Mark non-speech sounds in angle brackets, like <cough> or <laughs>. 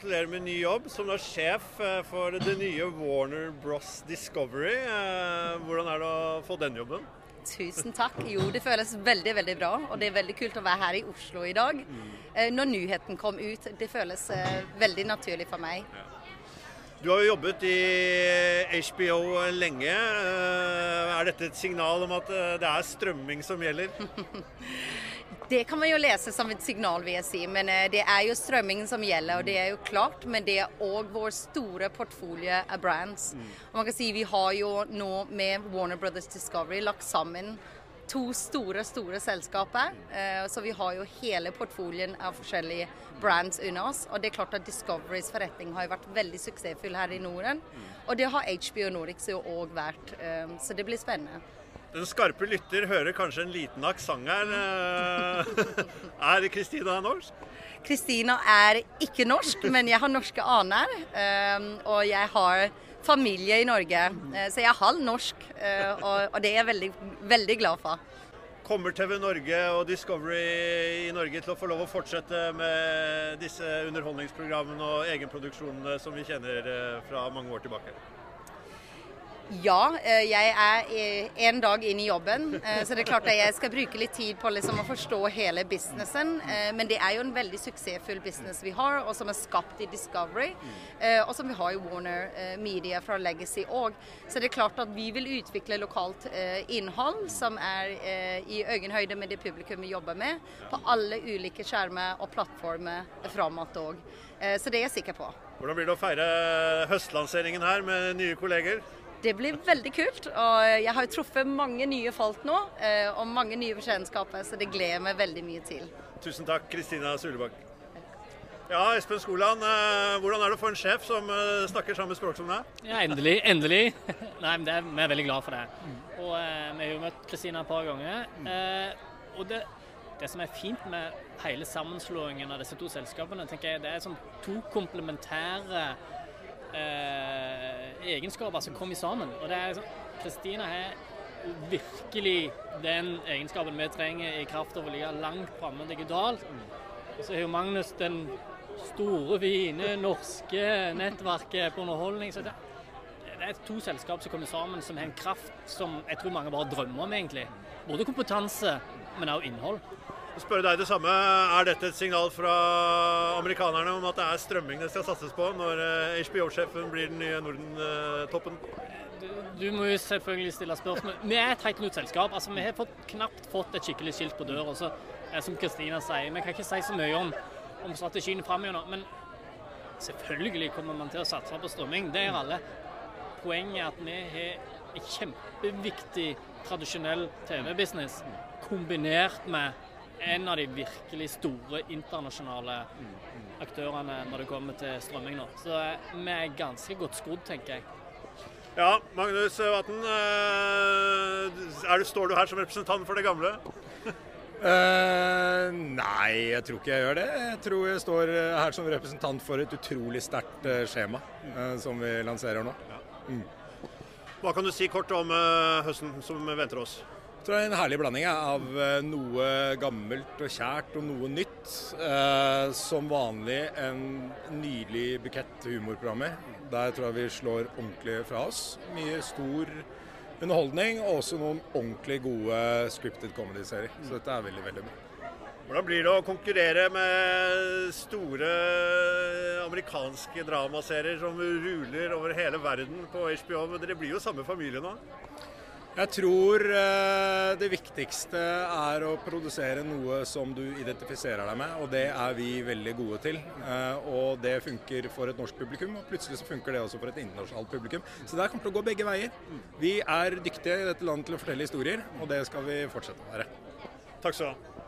Gratulerer med ny jobb som da sjef eh, for det nye Warner Bros Discovery. Eh, hvordan er det å få den jobben? Tusen takk. Jo, det føles veldig veldig bra. Og det er veldig kult å være her i Oslo i dag. Eh, Når nyheten kom ut, det føles veldig naturlig for meg. Du har jo jobbet i HBO lenge. Er dette et signal om at det er strømming som gjelder? <laughs> Det kan man jo lese som et signal, vil jeg si. Men eh, det er jo strømmingen som gjelder, og det er jo klart. Men det er òg vår store portfolio av brands. Og man kan si Vi har jo nå med Warner Brothers Discovery lagt sammen to store store selskaper. Eh, Så vi har jo hele portfolien av forskjellige brands under oss. Og det er klart at Discoverys forretning har jo vært veldig suksessfull her i Norden. Og det har HBO Nordics jo òg vært. eh, Så det blir spennende. Den skarpe lytter hører kanskje en liten aksent her. Eh, Er Kristina norsk? Kristina er ikke norsk, men jeg har norske aner. eh, Og jeg har familie i Norge, eh, så jeg er halv norsk. Og det er jeg veldig, veldig glad for. Kommer TV Norge og Discovery i Norge til å få lov å fortsette med disse underholdningsprogrammene og egenproduksjonene som vi kjenner fra mange år tilbake? Ja, eh, jeg er eh, en dag inn i jobben, eh, så det er klart at jeg skal bruke litt tid på liksom å forstå hele businessen. Men det er jo en veldig suksessfull business vi har, og som er skapt i Discovery. Og som vi har i Warner Media fra Legacy òg. Så det er klart at vi vil utvikle lokalt innhold som er i øyenhøyde med det publikum vi jobber med, på alle ulike skjermer og plattformer framover òg. Så det er jeg sikker på. Hvordan blir det å feire høstlanseringen her med nye kolleger? Det blir veldig kult. og Jeg har jo truffet mange nye folk nå, eh, og mange nye bekjentskaper, så det gleder jeg meg veldig mye til. Tusen takk, Kristina Sulebakk. Ja, Espen Skoland, eh, hvordan er det å få en sjef som eh, snakker samme språk som deg? Ja, endelig. Endelig. <laughs> Nei, men det er, Vi er veldig glad for det. Og eh, Vi har jo møtt Kristina et par ganger. Eh, og det, det som er fint med hele sammenslåingen av disse to selskapene, tenker jeg, det er sånn to komplementære eh, egenskaper som kommer sammen. Og det er sånn, Kristina har virkelig den egenskapen vi trenger i kraft av å ligge langt framme digitalt. Og så har jo Magnus den store, fine norske nettverket på underholdning. Så det, det er to selskap som kommer sammen som har en kraft som jeg tror mange bare drømmer om, egentlig. Både kompetanse, men også innhold. Jeg spør deg det samme. Er dette et signal fra amerikanerne om at det er strømming det skal satses på når eh, HBO-sjefen blir den nye Norden-toppen? Du, du må jo selvfølgelig stille spørsmål. Vi er et helt nytt selskap. altså Vi har fått, knapt fått et skikkelig skilt på døra. Eh, som Kristina sier, vi kan ikke si så mye om, om strategien framover. Men selvfølgelig kommer man til å satse på strømming. Det gjør alle. Poenget er at vi har en kjempeviktig tradisjonell TV-business kombinert med en av de virkelig store internasjonale aktørene når det kommer til strømming nå. Så eh, vi er ganske godt skrodd, tenker jeg. Ja, Magnus Vatten. eh, du, står du her som representant for det gamle? Uh, <laughs> nei, jeg tror ikke jeg gjør det. Jeg tror jeg står eh, her som representant for et utrolig sterkt eh, skjema uh, som vi lanserer nå. Hva kan du si kort om uh, høsten som venter oss? Jeg tror det er en herlig blanding av eh, noe gammelt og kjært og noe nytt. Eh, som vanlig en nydelig bukett humorprogrammer. Der tror jeg vi slår ordentlig fra oss. Mye stor underholdning og også noen ordentlig gode scripted comedy-serier. Så dette er veldig, veldig bra. Hvordan blir det å konkurrere med store amerikanske dramaserier som ruler over hele verden på HBO? Men dere blir jo samme familie nå? Jeg tror eh, det viktigste er å produsere noe som du identifiserer deg med, og det er vi veldig gode til. Eh, og det funker for et norsk publikum, og plutselig så funker det også for et internasjonalt publikum. Så det kommer til å gå begge veier. Vi er dyktige i dette landet til å fortelle historier, og det skal vi fortsette å være. Takk skal du ha.